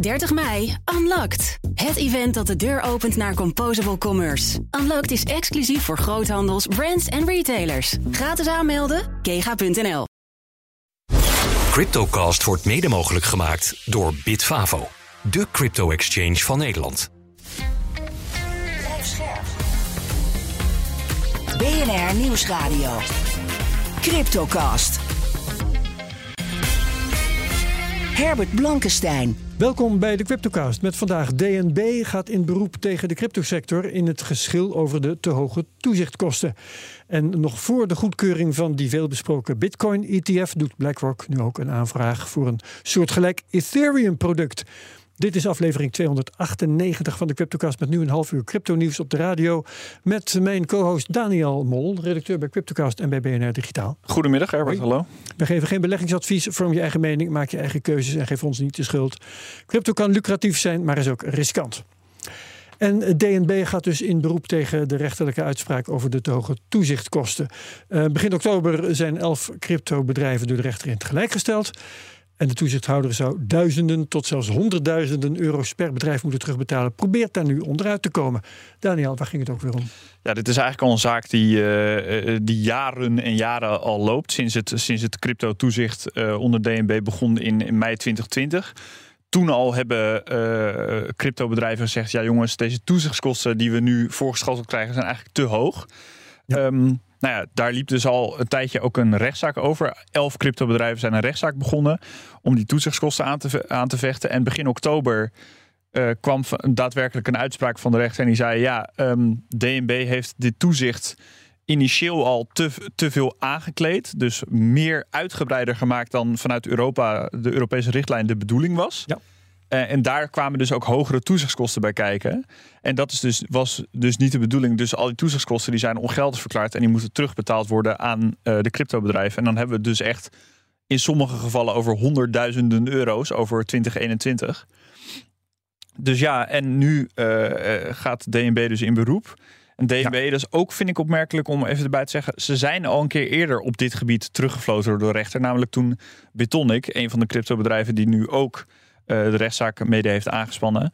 30 mei, Unlocked. Het event dat de deur opent naar Composable Commerce. Unlocked is exclusief voor groothandels, brands en retailers. Gratis aanmelden, kega.nl. Cryptocast wordt mede mogelijk gemaakt door Bitfavo, de crypto-exchange van Nederland. BNR Nieuwsradio. Cryptocast. Herbert Blankenstein. Welkom bij de Cryptocast. Met vandaag DNB gaat in beroep tegen de cryptosector in het geschil over de te hoge toezichtkosten. En nog voor de goedkeuring van die veelbesproken Bitcoin-ETF doet BlackRock nu ook een aanvraag voor een soortgelijk Ethereum-product. Dit is aflevering 298 van de Cryptocast met nu een half uur crypto nieuws op de radio. Met mijn co-host Daniel Mol, redacteur bij Cryptocast en bij BNR Digitaal. Goedemiddag Herbert, hallo. We geven geen beleggingsadvies, vorm je eigen mening, maak je eigen keuzes en geef ons niet de schuld. Crypto kan lucratief zijn, maar is ook riskant. En DNB gaat dus in beroep tegen de rechterlijke uitspraak over de te hoge toezichtkosten. Uh, begin oktober zijn elf cryptobedrijven door de rechter in het gelijk gesteld. En de toezichthouder zou duizenden tot zelfs honderdduizenden euro's per bedrijf moeten terugbetalen. Probeert daar nu onderuit te komen. Daniel, waar ging het ook weer om? Ja, dit is eigenlijk al een zaak die, uh, die jaren en jaren al loopt. Sinds het, sinds het crypto-toezicht uh, onder DNB begon in, in mei 2020 toen al hebben uh, cryptobedrijven gezegd: ja, jongens, deze toezichtskosten die we nu voorgeschoteld krijgen, zijn eigenlijk te hoog. Ja. Um, nou ja, daar liep dus al een tijdje ook een rechtszaak over. Elf cryptobedrijven zijn een rechtszaak begonnen om die toezichtskosten aan te, aan te vechten. En begin oktober uh, kwam daadwerkelijk een uitspraak van de rechter. En die zei: ja, um, DNB heeft dit toezicht initieel al te, te veel aangekleed. Dus meer uitgebreider gemaakt dan vanuit Europa de Europese richtlijn de bedoeling was. Ja. Uh, en daar kwamen dus ook hogere toezichtskosten bij kijken. En dat is dus, was dus niet de bedoeling. Dus al die toezichtskosten die zijn ongeldig verklaard en die moeten terugbetaald worden aan uh, de cryptobedrijven. En dan hebben we dus echt in sommige gevallen over honderdduizenden euro's over 2021. Dus ja, en nu uh, gaat DNB dus in beroep. En DNB, ja. dat is ook, vind ik opmerkelijk om even erbij te zeggen, ze zijn al een keer eerder op dit gebied teruggefloten door de rechter. Namelijk toen Bitonic, een van de cryptobedrijven die nu ook de rechtszaak mede heeft aangespannen.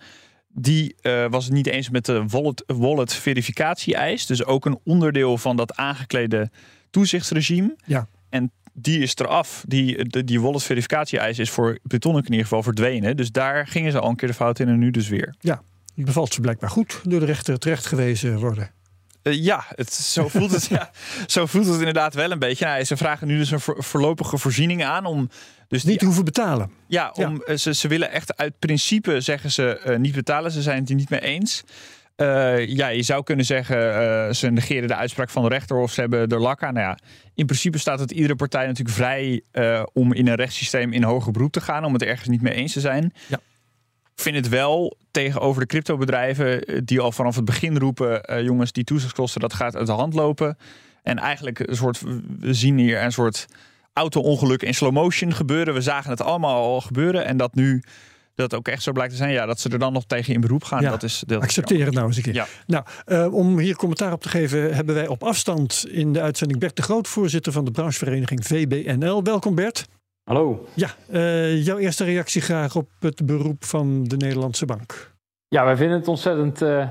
Die uh, was het niet eens met de wallet, wallet verificatie-eis. Dus ook een onderdeel van dat aangeklede toezichtsregime. Ja. En die is eraf. Die, de, die wallet verificatie-eis is voor Bitonic in ieder geval verdwenen. Dus daar gingen ze al een keer de fout in en nu dus weer. Ja, die bevalt ze blijkbaar goed door de rechter terecht gewezen worden. Uh, ja, het, zo, voelt het, ja, zo voelt het inderdaad wel een beetje. Nou, ze vragen nu dus een voorlopige voorziening aan om dus niet die, hoeven betalen. Ja, om, ja. Ze, ze willen echt uit principe zeggen ze uh, niet betalen. Ze zijn het er niet mee eens. Uh, ja, je zou kunnen zeggen, uh, ze negeren de uitspraak van de rechter of ze hebben er lak aan. Nou ja, in principe staat het iedere partij natuurlijk vrij uh, om in een rechtssysteem in hoger beroep te gaan, om het ergens niet mee eens te zijn. Ja. Ik vind het wel tegenover de cryptobedrijven die al vanaf het begin roepen: jongens, die toezichtskosten, dat gaat uit de hand lopen. En eigenlijk een soort, we zien hier een soort auto-ongeluk in slow motion gebeuren. We zagen het allemaal al gebeuren. En dat nu dat ook echt zo blijkt te zijn. Ja, dat ze er dan nog tegen in beroep gaan. Ja, dat is, dat accepteer het nou eens een keer. Ja. Nou, uh, om hier commentaar op te geven, hebben wij op afstand in de uitzending Bert de Groot, voorzitter van de branchevereniging VBNL. Welkom Bert. Hallo. Ja, uh, jouw eerste reactie graag op het beroep van de Nederlandse Bank. Ja, wij vinden het ontzettend uh,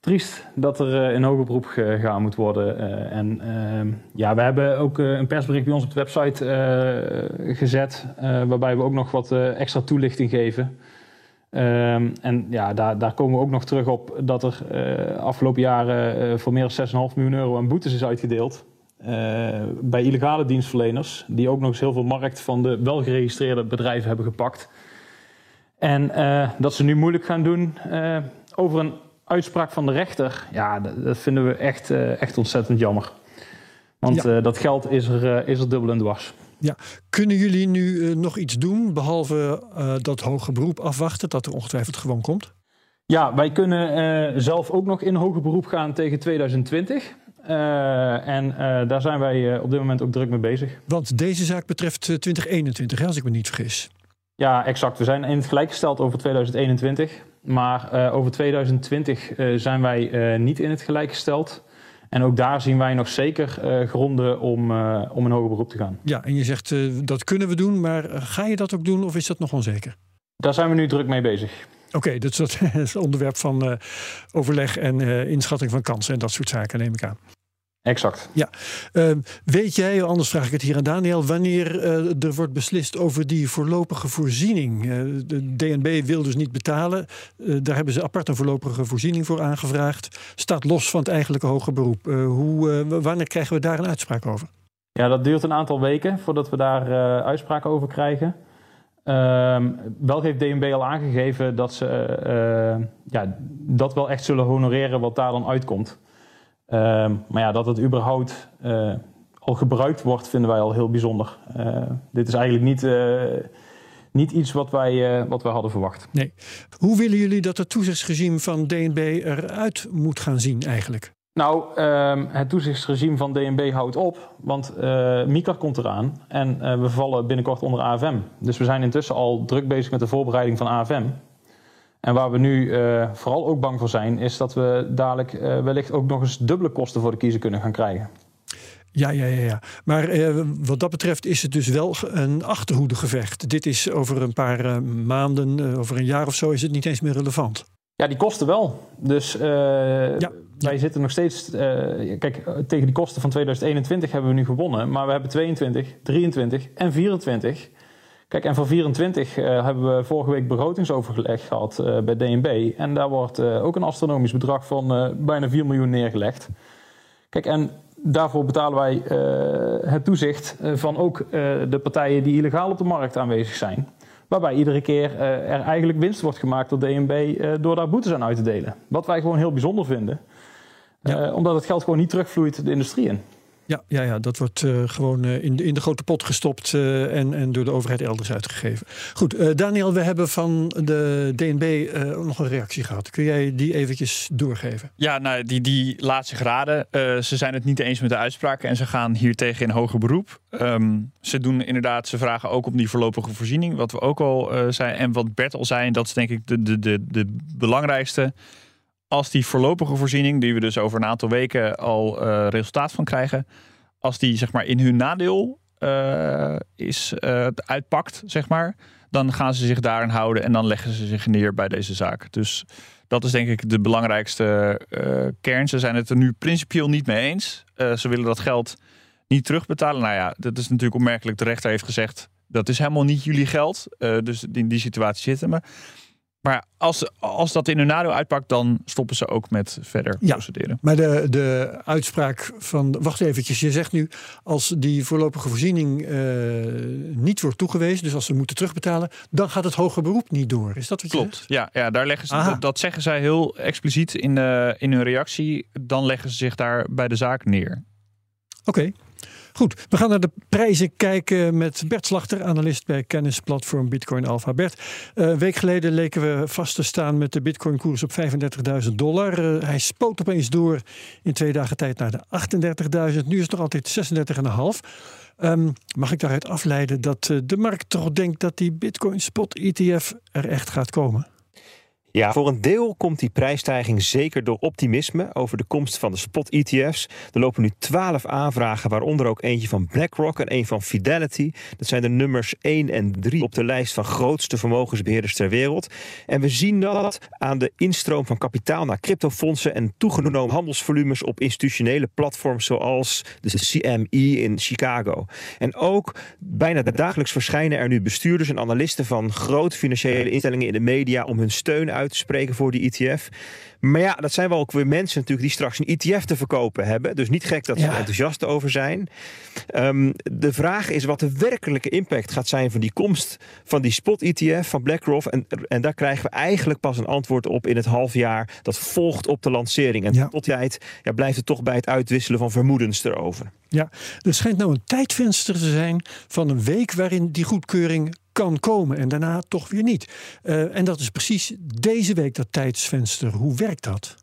triest dat er in hoger beroep gegaan moet worden. Uh, en uh, ja, we hebben ook uh, een persbericht bij ons op de website gezet, waarbij we ook nog wat extra toelichting geven. Ehm, en ja, daar, daar, komen we ook nog terug op dat er afgelopen jaren voor meer dan 6,5 miljoen euro aan boetes is uitgedeeld. Bij illegale dienstverleners, die ook nog eens heel veel markt van de wel geregistreerde bedrijven hebben gepakt. En dat ze nu moeilijk gaan doen over een uitspraak van de rechter, ja, dat, dat vinden we echt, echt ontzettend jammer. Want ja. dat geld is er, is er dubbel en dwars. Ja. Kunnen jullie nu nog iets doen, behalve dat hoger beroep afwachten, dat er ongetwijfeld gewoon komt? Ja, wij kunnen zelf ook nog in hoger beroep gaan tegen 2020. En daar zijn wij op dit moment ook druk mee bezig. Want deze zaak betreft 2021, hè, als ik me niet vergis. Ja, exact. We zijn in het gelijk gesteld over 2021. Maar over 2020 uh, zijn wij niet in het gelijk gesteld. En ook daar zien wij nog zeker gronden om, om een hoger beroep te gaan. Ja, en je zegt dat kunnen we doen, maar ga je dat ook doen of is dat nog onzeker? Daar zijn we nu druk mee bezig. Oké, dus dat is het onderwerp van uh, overleg en uh, inschatting van kansen en dat soort zaken, neem ik aan. Exact. Ja. Uh, weet jij, anders vraag ik het hier aan Daniel, wanneer uh, er wordt beslist over die voorlopige voorziening? Uh, de DNB wil dus niet betalen. daar hebben ze apart een voorlopige voorziening voor aangevraagd. Staat los van het eigenlijke hoger beroep. hoe, wanneer krijgen we daar een uitspraak over? Ja, dat duurt een aantal weken voordat we daar uitspraak over krijgen. Um, wel heeft DNB al aangegeven dat ze ja, dat wel echt zullen honoreren wat daar dan uitkomt. Ehm, maar ja, dat het überhaupt uh, al gebruikt wordt, vinden wij al heel bijzonder. Dit is eigenlijk niet, niet iets wat wij, wat wij hadden verwacht. Nee. Hoe willen jullie dat het toezichtsregime van DNB eruit moet gaan zien eigenlijk? Nou, um, het toezichtsregime van DNB houdt op, want MICAR komt eraan en we vallen binnenkort onder AFM. Dus we zijn intussen al druk bezig met de voorbereiding van AFM. En waar we nu uh, vooral ook bang voor zijn, is dat we dadelijk uh, wellicht ook nog eens dubbele kosten voor de kiezer kunnen gaan krijgen. Ja, ja, ja. ja. Maar uh, wat dat betreft is het dus wel een achterhoedegevecht. Dit is over een paar maanden, over een jaar of zo, is het niet eens meer relevant. Ja, die kosten wel. Dus ja. wij zitten nog steeds. kijk, tegen die kosten van 2021 hebben we nu gewonnen. Maar we hebben 22, 23 en 24. Kijk, en voor 24 uh, hebben we vorige week begrotingsoverleg gehad bij DNB. En daar wordt ook een astronomisch bedrag van bijna 4 miljoen neergelegd. Kijk, en daarvoor betalen wij het toezicht van ook de partijen die illegaal op de markt aanwezig zijn. Waarbij iedere keer er eigenlijk winst wordt gemaakt door DNB door daar boetes aan uit te delen. Wat wij gewoon heel bijzonder vinden. Ja. omdat het geld gewoon niet terugvloeit de industrie in. Ja, ja, ja dat wordt uh, gewoon uh, in, de, in de grote pot gestopt uh, en, en door de overheid elders uitgegeven. Goed, Daniel, we hebben van de DNB nog een reactie gehad. Kun jij die eventjes doorgeven? Ja, nou, die, die laat zich raden. ze zijn het niet eens met de uitspraken en ze gaan hier tegen in hoger beroep. Um, ze doen inderdaad, ze vragen ook om die voorlopige voorziening, wat we ook al zijn. En wat Bert al zei, dat is denk ik de, de, de, de belangrijkste als die voorlopige voorziening, die we dus over een aantal weken al uh, resultaat van krijgen, als die zeg maar in hun nadeel uh, is uh, uitpakt, zeg maar, dan gaan ze zich daarin houden en dan leggen ze zich neer bij deze zaak. Dus dat is denk ik de belangrijkste kern. Ze zijn het er nu principieel niet mee eens. ze willen dat geld niet terugbetalen. Nou ja, dat is natuurlijk opmerkelijk. De rechter heeft gezegd dat is helemaal niet jullie geld. dus in die situatie zitten we. Maar als, als dat in hun nadeel uitpakt, dan stoppen ze ook met verder ja, procederen. Maar de, de uitspraak van. Wacht eventjes, je zegt nu. Als die voorlopige voorziening uh, niet wordt toegewezen, dus als ze moeten terugbetalen, dan gaat het hoger beroep niet door. Is dat wat Klopt, je zegt? Ja, ja daar leggen ze, dat, dat, zeggen zij heel expliciet in, uh, in hun reactie. Dan leggen ze zich daar bij de zaak neer. Oké. Okay. Goed, we gaan naar de prijzen kijken met Bert Slachter, analist bij kennisplatform Bitcoin Alpha. Bert, een week geleden leken we vast te staan met de Bitcoin-koers op 35.000 dollar. Uh, hij spoot opeens door in twee dagen tijd naar de 38.000. Nu is het nog altijd 36,5. Um, ehm, mag ik daaruit afleiden dat uh, de markt toch denkt dat die Bitcoin Spot ETF er echt gaat komen? Ja, voor een deel komt die prijsstijging zeker door optimisme over de komst van de spot-ETF's. Er lopen nu 12 aanvragen, waaronder ook eentje van BlackRock en een van Fidelity. Dat zijn de nummers 1 en 3 op de lijst van grootste vermogensbeheerders ter wereld. En we zien dat aan de instroom van kapitaal naar cryptofondsen en toegenomen handelsvolumes op institutionele platforms zoals de CME in Chicago. En ook bijna dagelijks verschijnen er nu bestuurders en analisten van grote financiële instellingen in de media om hun steun uit uit te spreken voor die ETF. Maar ja, dat zijn wel ook weer mensen natuurlijk die straks een ETF te verkopen hebben. Dus niet gek dat ze er enthousiast over zijn. Um, de vraag is wat de werkelijke impact gaat zijn van die komst van die spot-ETF van BlackRock. En, en daar krijgen we eigenlijk pas een antwoord op in het half jaar dat volgt op de lancering. En ja. tot die tijd ja, blijft het toch bij het uitwisselen van vermoedens erover. Ja, er schijnt nou een tijdvenster te zijn van een week waarin die goedkeuring kan komen en daarna toch weer niet. Uh, en dat is precies deze week dat tijdsvenster. Hoe werkt dat?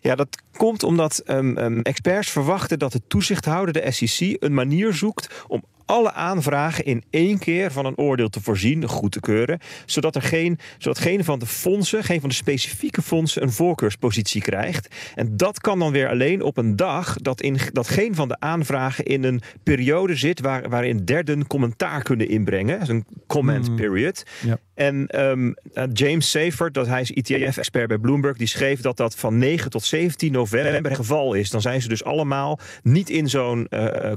Ja, dat komt omdat um, um, experts verwachten dat de toezichthouder, de SEC, een manier zoekt om alle aanvragen in één keer van een oordeel te voorzien, goed te keuren, zodat er geen, zodat geen van de fondsen, geen van de specifieke fondsen een voorkeurspositie krijgt. En dat kan dan weer alleen op een dag dat, in, dat geen van de aanvragen in een periode zit waar, waarin derden commentaar kunnen inbrengen. Een comment Hmm. period. Ja. En ehm, uh, James Seyfert, dat hij is ETF-expert bij Bloomberg, die schreef dat dat van 9 tot 17 november het geval is. Dan zijn ze dus allemaal niet in zo'n eh,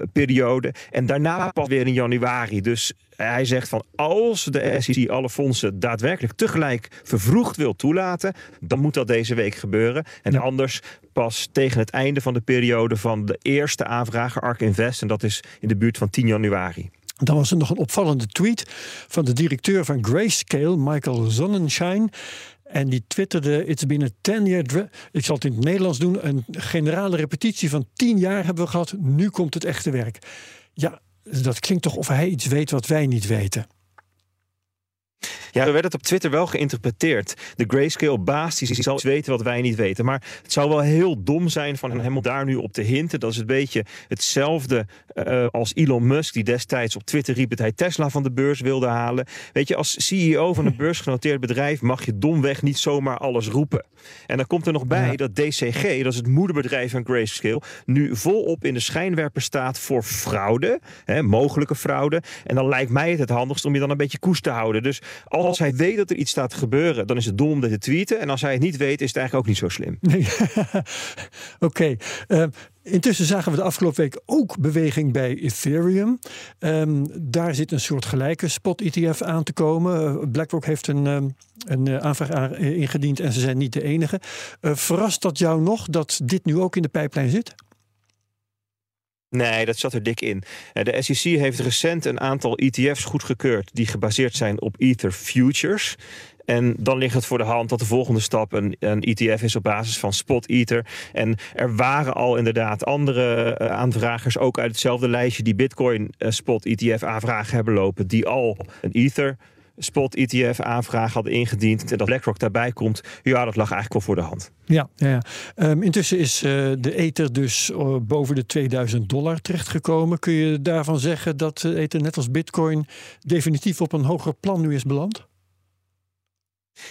commentaarperiode. en daarna pas weer in januari. Dus hij zegt van als de SEC alle fondsen daadwerkelijk tegelijk vervroegd wil toelaten, dan moet dat deze week gebeuren. En Ja. anders pas tegen het einde van de periode van de eerste aanvrager ARK Invest. En dat is in de buurt van 10 januari. Dan was er nog een opvallende tweet van de directeur van Grayscale, Michael Sonnenschein. En die twitterde: It's been a 10-year. dra- Ik zal het in het Nederlands doen. Een generale repetitie van 10 jaar hebben we gehad. Nu komt het echte werk. Ja, dat klinkt toch of hij iets weet wat wij niet weten. Ja, zo werd het op Twitter wel geïnterpreteerd. De grayscale baas die zal iets weten wat wij niet weten. Maar het zou wel heel dom zijn van hem om daar nu op te hinten. Dat is een beetje hetzelfde eh, als Elon Musk, die destijds op Twitter riep dat hij Tesla van de beurs wilde halen. Weet je, als CEO van een beursgenoteerd bedrijf mag je domweg niet zomaar alles roepen. En dan komt er nog bij Ja. dat DCG, dat is het moederbedrijf van Grayscale, nu volop in de schijnwerper staat voor fraude, hè, mogelijke fraude. En dan lijkt mij het het handigst om je dan een beetje koest te houden. Dus als hij weet dat er iets staat te gebeuren, dan is het dom om dit te tweeten. En als hij het niet weet, is het eigenlijk ook niet zo slim. Oké. Eh, intussen zagen we de afgelopen week ook beweging bij Ethereum. Ehm, daar zit een soort gelijke spot-ETF aan te komen. Eh, BlackRock heeft een, ehm, een eh, aanvraag aan- eh, ingediend en ze zijn niet de enige. Eh, verrast dat jou nog dat dit nu ook in de pijplijn zit? Nee, dat zat er dik in. Eh, De SEC heeft recent een aantal ETF's goedgekeurd die gebaseerd zijn op Ether Futures. En dan ligt het voor de hand dat de volgende stap een, een ETF is op basis van Spot Ether. En er waren al inderdaad andere eh, aanvragers, ook uit hetzelfde lijstje, die Bitcoin eh, Spot ETF aanvragen hebben lopen, die al een Ether Spot ETF aanvraag hadden ingediend. En dat BlackRock daarbij komt, ja, dat lag eigenlijk wel voor de hand. Ja, ja, ja. Ehm, intussen is eh, de Ether dus eh, boven de 2000 dollar terechtgekomen. Kun je daarvan zeggen dat Ether net als Bitcoin definitief op een hoger plan nu is beland?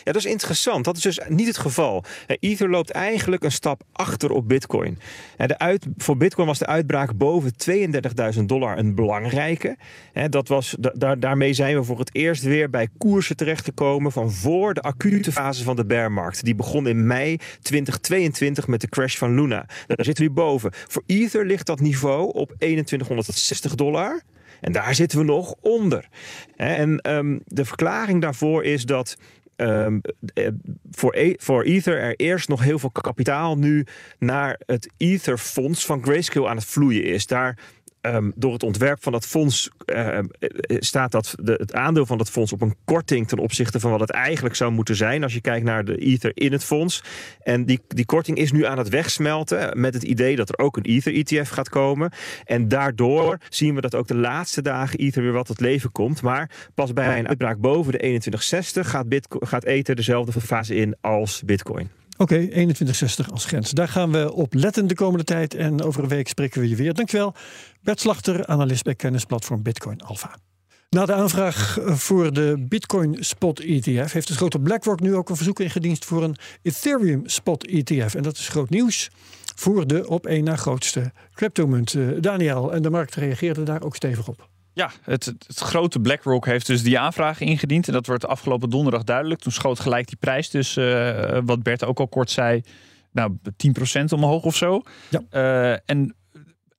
Ja, dat is interessant. Dat is dus niet het geval. Eh, Ether loopt eigenlijk een stap achter op Bitcoin. Eh, De uit, voor Bitcoin was de uitbraak boven 32.000 dollar een belangrijke. Eh, Dat was, da- daar, daarmee zijn we voor het eerst weer bij koersen terechtgekomen van voor de acute fase van de bearmarkt. Die begon in mei 2022 met de crash van Luna. Daar zitten we nu boven. Voor Ether ligt dat niveau op 2160 dollar. En daar zitten we nog onder. En ehm, de verklaring daarvoor is dat ehm, eh, voor, E- voor Ether er eerst nog heel veel kapitaal nu naar het Ether-fonds van Grayscale aan het vloeien is. Daar ehm, door het ontwerp van dat fonds ehm, eh, staat dat de, het aandeel van dat fonds op een korting ten opzichte van wat het eigenlijk zou moeten zijn als je kijkt naar de Ether in het fonds. En die, die korting is nu aan het wegsmelten met het idee dat er ook een Ether-ETF gaat komen. En daardoor zien we dat ook de laatste dagen Ether weer wat tot leven komt. Maar pas bij een uitbraak boven de 2160 gaat, gaat Ether dezelfde fase in als Bitcoin. Oké, 2160 als grens. Daar gaan we op letten de komende tijd. En over een week spreken we je weer. Dankjewel. Bert Slachter, analist bij kennisplatform Bitcoin Alpha. Na de aanvraag voor de Bitcoin Spot ETF heeft de grote BlackRock nu ook een verzoek ingediend voor een Ethereum Spot ETF. En dat is groot nieuws voor de op één na grootste cryptomunt. Eh, Daniel, en de markt reageerde daar ook stevig op. Ja, het, het, grote BlackRock heeft dus die aanvraag ingediend. En dat wordt afgelopen donderdag duidelijk. Toen schoot gelijk die prijs dus, eh, wat Bert ook al kort zei, nou 10% omhoog of zo. Ja. Eh, en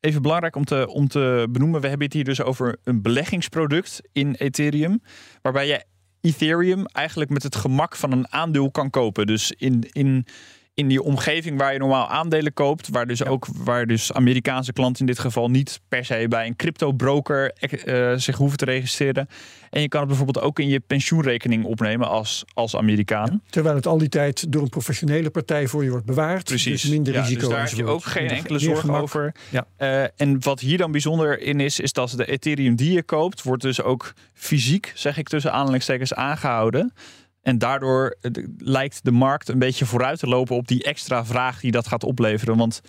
even belangrijk om te, om te benoemen, we hebben het hier dus over een beleggingsproduct in Ethereum. Waarbij je Ethereum eigenlijk met het gemak van een aandeel kan kopen. Dus in, in, in die omgeving waar je normaal aandelen koopt, waar dus ook waar dus Amerikaanse klanten in dit geval niet per se bij een crypto-broker eh, zich hoeven te registreren. En je kan het bijvoorbeeld ook in je pensioenrekening opnemen als, als Amerikaan. Terwijl het al die tijd door een professionele partij voor je wordt bewaard. Precies. Dus minder Ja, risico. Dus daar heb je ook geen enkele zorg over. Ja. Eh, en wat hier dan bijzonder in is, is dat de Ethereum die je koopt, wordt dus ook fysiek, zeg ik tussen aanhalingstekens, aangehouden. En daardoor eh, lijkt de markt een beetje vooruit te lopen op die extra vraag die dat gaat opleveren. Want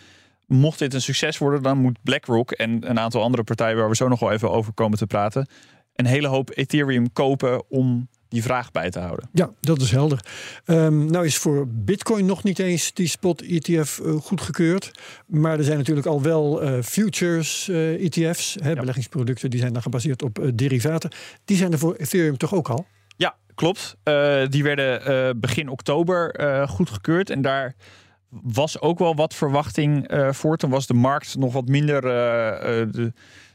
mocht dit een succes worden, dan moet BlackRock en een aantal andere partijen waar we zo nog wel even over komen te praten, een hele hoop Ethereum kopen om die vraag bij te houden. Ja, dat is helder. Um, nou is voor Bitcoin nog niet eens die spot ETF uh, goedgekeurd. Maar er zijn natuurlijk al wel uh, futures uh, ETF's, hè, ja. beleggingsproducten, die zijn dan gebaseerd op derivaten. Die zijn er voor Ethereum toch ook al? Ja, klopt. die werden begin oktober goedgekeurd. En daar was ook wel wat verwachting voor. Toen was de markt nog wat minder. De,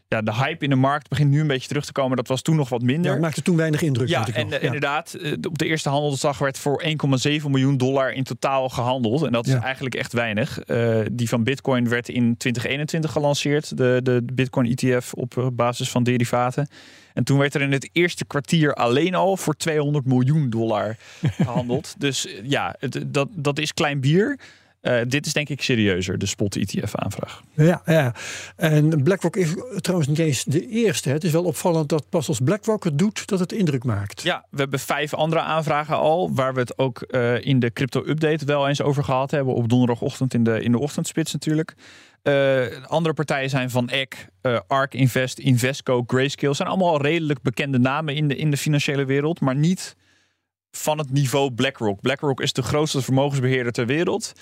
ja, de hype in de markt begint nu een beetje terug te komen. Dat was toen nog wat minder. Ja, maakte toen weinig indruk. Ja, en ja. inderdaad, eh, op de eerste handelsdag werd voor 1,7 miljoen dollar in totaal gehandeld. En dat is eigenlijk echt weinig. Uh, die van Bitcoin werd in 2021 gelanceerd. De, de Bitcoin ETF op basis van derivaten. En toen werd er in het eerste kwartier alleen al voor 200 miljoen dollar gehandeld. dus ja, het, dat, dat is klein bier. Uh, dit is denk ik serieuzer, de spot ETF-aanvraag. Ja, ja, en BlackRock is trouwens niet eens de eerste. Het is wel opvallend dat pas als BlackRock het doet, dat het indruk maakt. Ja, we hebben vijf andere aanvragen al, waar we het ook uh, in de crypto-update wel eens over gehad hebben. Op donderdagochtend in de, in de ochtendspits natuurlijk. Uh, andere partijen zijn Van Eck, Ark Invest, Invesco, Grayscale. zijn allemaal al redelijk bekende namen in de, in de financiële wereld, maar niet van het niveau BlackRock. BlackRock is de grootste vermogensbeheerder ter wereld.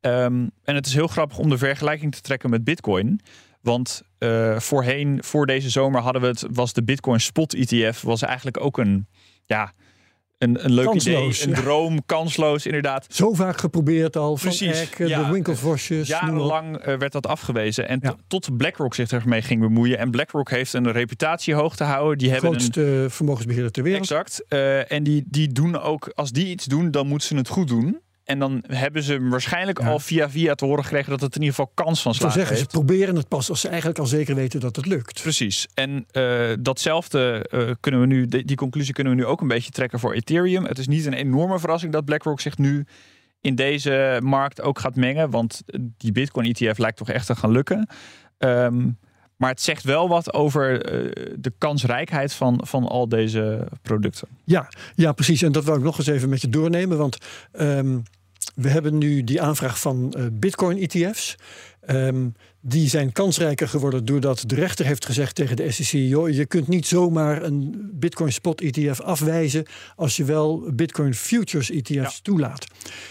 Um, en het is heel grappig om de vergelijking te trekken met Bitcoin. Want uh, voorheen, voor deze zomer, hadden we het, was de Bitcoin Spot ETF, was eigenlijk ook een, ja, een, een leuk kansloos, idee, een droom, kansloos inderdaad. Zo vaak geprobeerd al, Precies, van Eck, ja, de Winkelvosjes. Jarenlang uh, werd dat afgewezen. En ja. tot BlackRock zich ermee ging bemoeien. En BlackRock heeft een reputatie hoog te houden. Die hebben grootste een, vermogensbeheerder ter wereld. Exact. Uh, en die, die doen ook, als die iets doen, dan moeten ze het goed doen. En dan hebben ze waarschijnlijk ja. al via via te horen gekregen dat het in ieder geval kans van slagen zeggen, heeft. Ze proberen het pas als ze eigenlijk al zeker weten dat het lukt. Precies. En uh, datzelfde uh, kunnen we nu, die, die, conclusie kunnen we nu ook een beetje trekken voor Ethereum. Het is niet een enorme verrassing dat BlackRock zich nu in deze markt ook gaat mengen. Want die Bitcoin ETF lijkt toch echt te gaan lukken. Um, maar het zegt wel wat over uh, de kansrijkheid van, van al deze producten. Ja, ja, precies. En dat wil ik nog eens even met je doornemen. Want um, we hebben nu die aanvraag van uh, Bitcoin-ETF's. Um, ehm, die zijn kansrijker geworden doordat de rechter heeft gezegd tegen de SEC: joh, je kunt niet zomaar een Bitcoin Spot ETF afwijzen als je wel Bitcoin Futures ETF's ja. toelaat.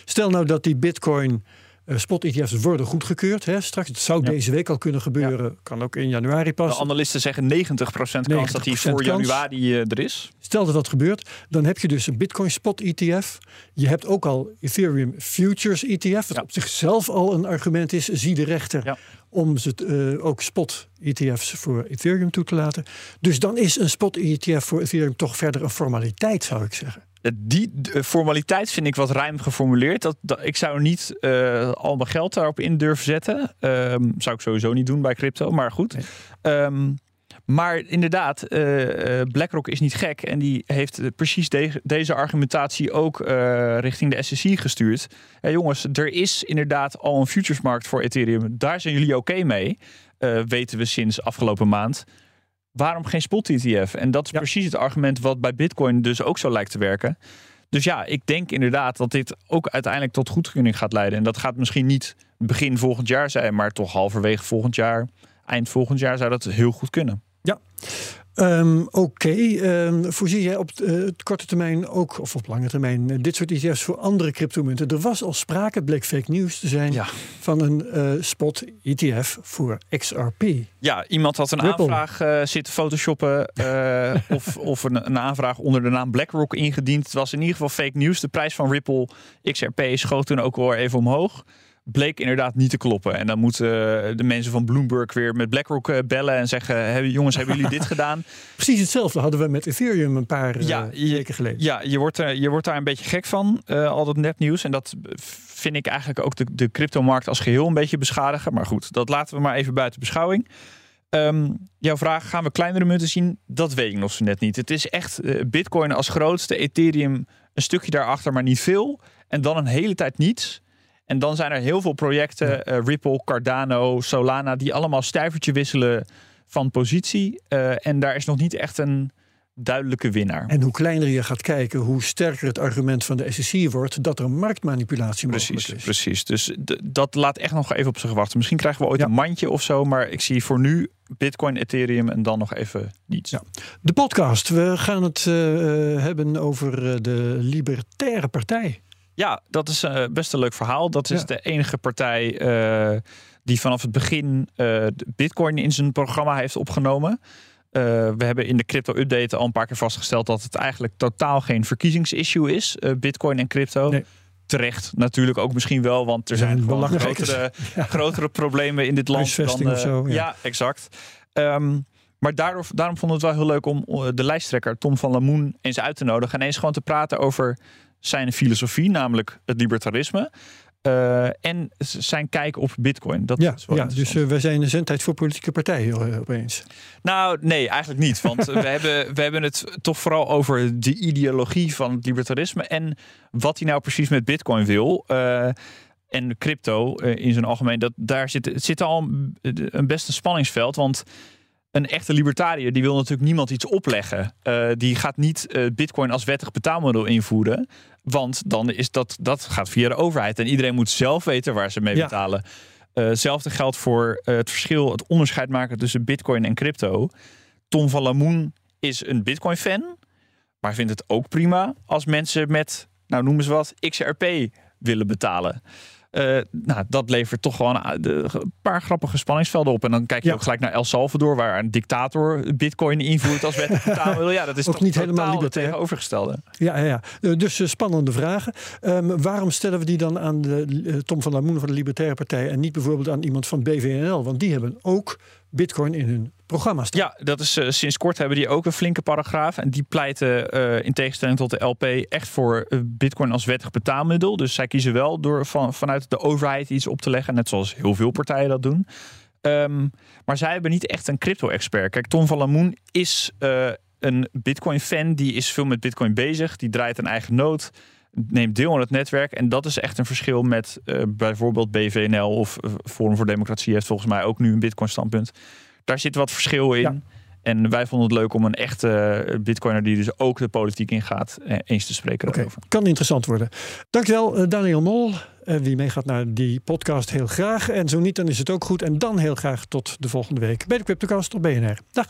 Stel nou dat die Bitcoin uh, spot ETF's worden goedgekeurd. Hè, straks, het zou ja. deze week al kunnen gebeuren. Ja. Kan ook in januari pas. De analisten zeggen 90%, 90 kans dat die voor januari uh, er is. Stel dat dat gebeurt, dan heb je dus een Bitcoin spot ETF. Je hebt ook al Ethereum Futures ETF. Wat ja. op zichzelf al een argument is. Zie de rechter om ze uh, ook spot ETF's voor Ethereum toe te laten. Dus dan is een spot ETF voor Ethereum toch verder een formaliteit, zou ik zeggen. Die formaliteit vind ik wat ruim geformuleerd. Dat, dat ik zou niet uh, al mijn geld daarop in durven zetten. Um, zou ik sowieso niet doen bij crypto, maar goed. Um, maar inderdaad, uh, BlackRock is niet gek. En die heeft precies de, deze argumentatie ook uh, richting de SEC gestuurd. Hey, jongens, er is inderdaad al een futuresmarkt voor Ethereum. Daar zijn jullie oké okay mee. weten we sinds afgelopen maand waarom geen spot ETF? En dat is ja. precies het argument wat bij Bitcoin dus ook zo lijkt te werken. Dus ja, ik denk inderdaad dat dit ook uiteindelijk tot goedkeuring gaat leiden. En dat gaat misschien niet begin volgend jaar zijn, maar toch halverwege volgend jaar, eind volgend jaar zou dat heel goed kunnen. Ja, Um, Oké, okay. um, voorzie jij op uh, korte termijn ook, of op lange termijn, uh, dit soort ETF's voor andere cryptomunten? Er was al sprake, het bleek fake news te zijn, ja. van een uh, spot ETF voor XRP. Ja, iemand had een Ripple. aanvraag zitten photoshoppen of, of een, een, aanvraag onder de naam BlackRock ingediend. Het was in ieder geval fake news. De prijs van Ripple XRP schoot toen ook wel even omhoog bleek inderdaad niet te kloppen. En dan moeten de mensen van Bloomberg weer met BlackRock eh, bellen en zeggen: jongens, hebben jullie dit gedaan? Precies hetzelfde hadden we met Ethereum een paar ja, uh, weken geleden. Ja, je wordt, je wordt daar een beetje gek van, uh, al dat nepnieuws. En dat vind ik eigenlijk ook de, de cryptomarkt als geheel een beetje beschadigen. Maar goed, dat laten we maar even buiten beschouwing. Um, jouw vraag, gaan we kleinere munten zien? Dat weet ik nog zo net niet. Het is echt uh, Bitcoin als grootste, Ethereum een stukje daarachter, maar niet veel. En dan een hele tijd niets. En dan zijn er heel veel projecten, ja. uh, Ripple, Cardano, Solana, die allemaal stuivertje wisselen van positie. Uh, en daar is nog niet echt een duidelijke winnaar. En hoe kleiner je gaat kijken, hoe sterker het argument van de SEC wordt dat er marktmanipulatie precies, mogelijk is. Precies, dus dat laat echt nog even op zich wachten. Misschien krijgen we ooit Ja. een mandje of zo, maar ik zie voor nu Bitcoin, Ethereum en dan nog even niets. Ja. De podcast. We gaan het eh, hebben over eh, de Libertaire Partij. Ja, dat is eh, best een leuk verhaal. Dat is Ja. de enige partij eh, die vanaf het begin eh, Bitcoin in zijn programma heeft opgenomen. We hebben in de crypto update al een paar keer vastgesteld dat het eigenlijk totaal geen verkiezingsissue is, Bitcoin en crypto. Nee. Terecht natuurlijk ook misschien wel, want er zijn gewoon grotere, Ja. grotere problemen in dit land. Dan, of zo, ja. ja. exact. Ehm, maar daardoor, daarom vonden we het wel heel leuk om de lijsttrekker Tom van Lamoen eens uit te nodigen en eens gewoon te praten over zijn filosofie, namelijk het libertarisme. eh, en zijn kijk op Bitcoin. Dat Ja, is wel ja dus eh, wij zijn een zendtijd voor politieke partijen eh, opeens. Nou, nee, eigenlijk niet. Want we, hebben, we hebben het toch vooral over de ideologie van het libertarisme en wat hij nou precies met Bitcoin wil. en crypto in zijn algemeen. Dat, daar zit, het zit al een, een best een spanningsveld. Want een echte libertariër die wil natuurlijk niemand iets opleggen. Die gaat niet Bitcoin als wettig betaalmiddel invoeren. Want dan is dat, dat gaat via de overheid. En iedereen moet zelf weten waar ze mee Ja. betalen. Eh, hetzelfde geldt voor eh, het verschil, het onderscheid maken tussen Bitcoin en crypto. Tom van Lamoen is een Bitcoin-fan, maar vindt het ook prima als mensen met, nou noem eens wat, XRP willen betalen. Eh, nou, dat levert toch gewoon een, de- een paar grappige spanningsvelden op. En dan kijk je Ja. ook gelijk naar El Salvador, waar een dictator Bitcoin invoert als betaalmiddel. Ja, dat is Ook toch niet helemaal libertair. tegenovergestelde. Ja, ja, ja. Eh, dus eh, spannende vragen. Ehm, waarom stellen we die dan aan de, eh, Tom van Lamoen van de Libertaire Partij en niet bijvoorbeeld aan iemand van BVNL? Want die hebben ook Bitcoin in hun programma staan. Ja, dat is eh, sinds kort hebben die ook een flinke paragraaf. En die pleiten eh, in tegenstelling tot de LP echt voor eh, Bitcoin als wettig betaalmiddel. Dus zij kiezen wel door van, vanuit de overheid iets op te leggen. Net zoals heel veel partijen dat doen. Ehm, maar zij hebben niet echt een crypto-expert. Kijk, Tom van Lamoen is een Bitcoin-fan. Die is veel met Bitcoin bezig. Die draait een eigen nood. Neemt deel aan het netwerk. En dat is echt een verschil met bijvoorbeeld BVNL of Forum voor Democratie heeft volgens mij ook nu een Bitcoin-standpunt. Daar zit wat verschil in. Ja. En wij vonden het leuk om een echte eh, Bitcoiner die dus ook de politiek ingaat, eh, eens te spreken Oké, daarover. kan interessant worden. Dankjewel, eh, Daniel Mol. Wie meegaat naar die podcast, heel graag. En zo niet, dan is het ook goed. En dan heel graag tot de volgende week bij de Cryptocast op BNR. Dag.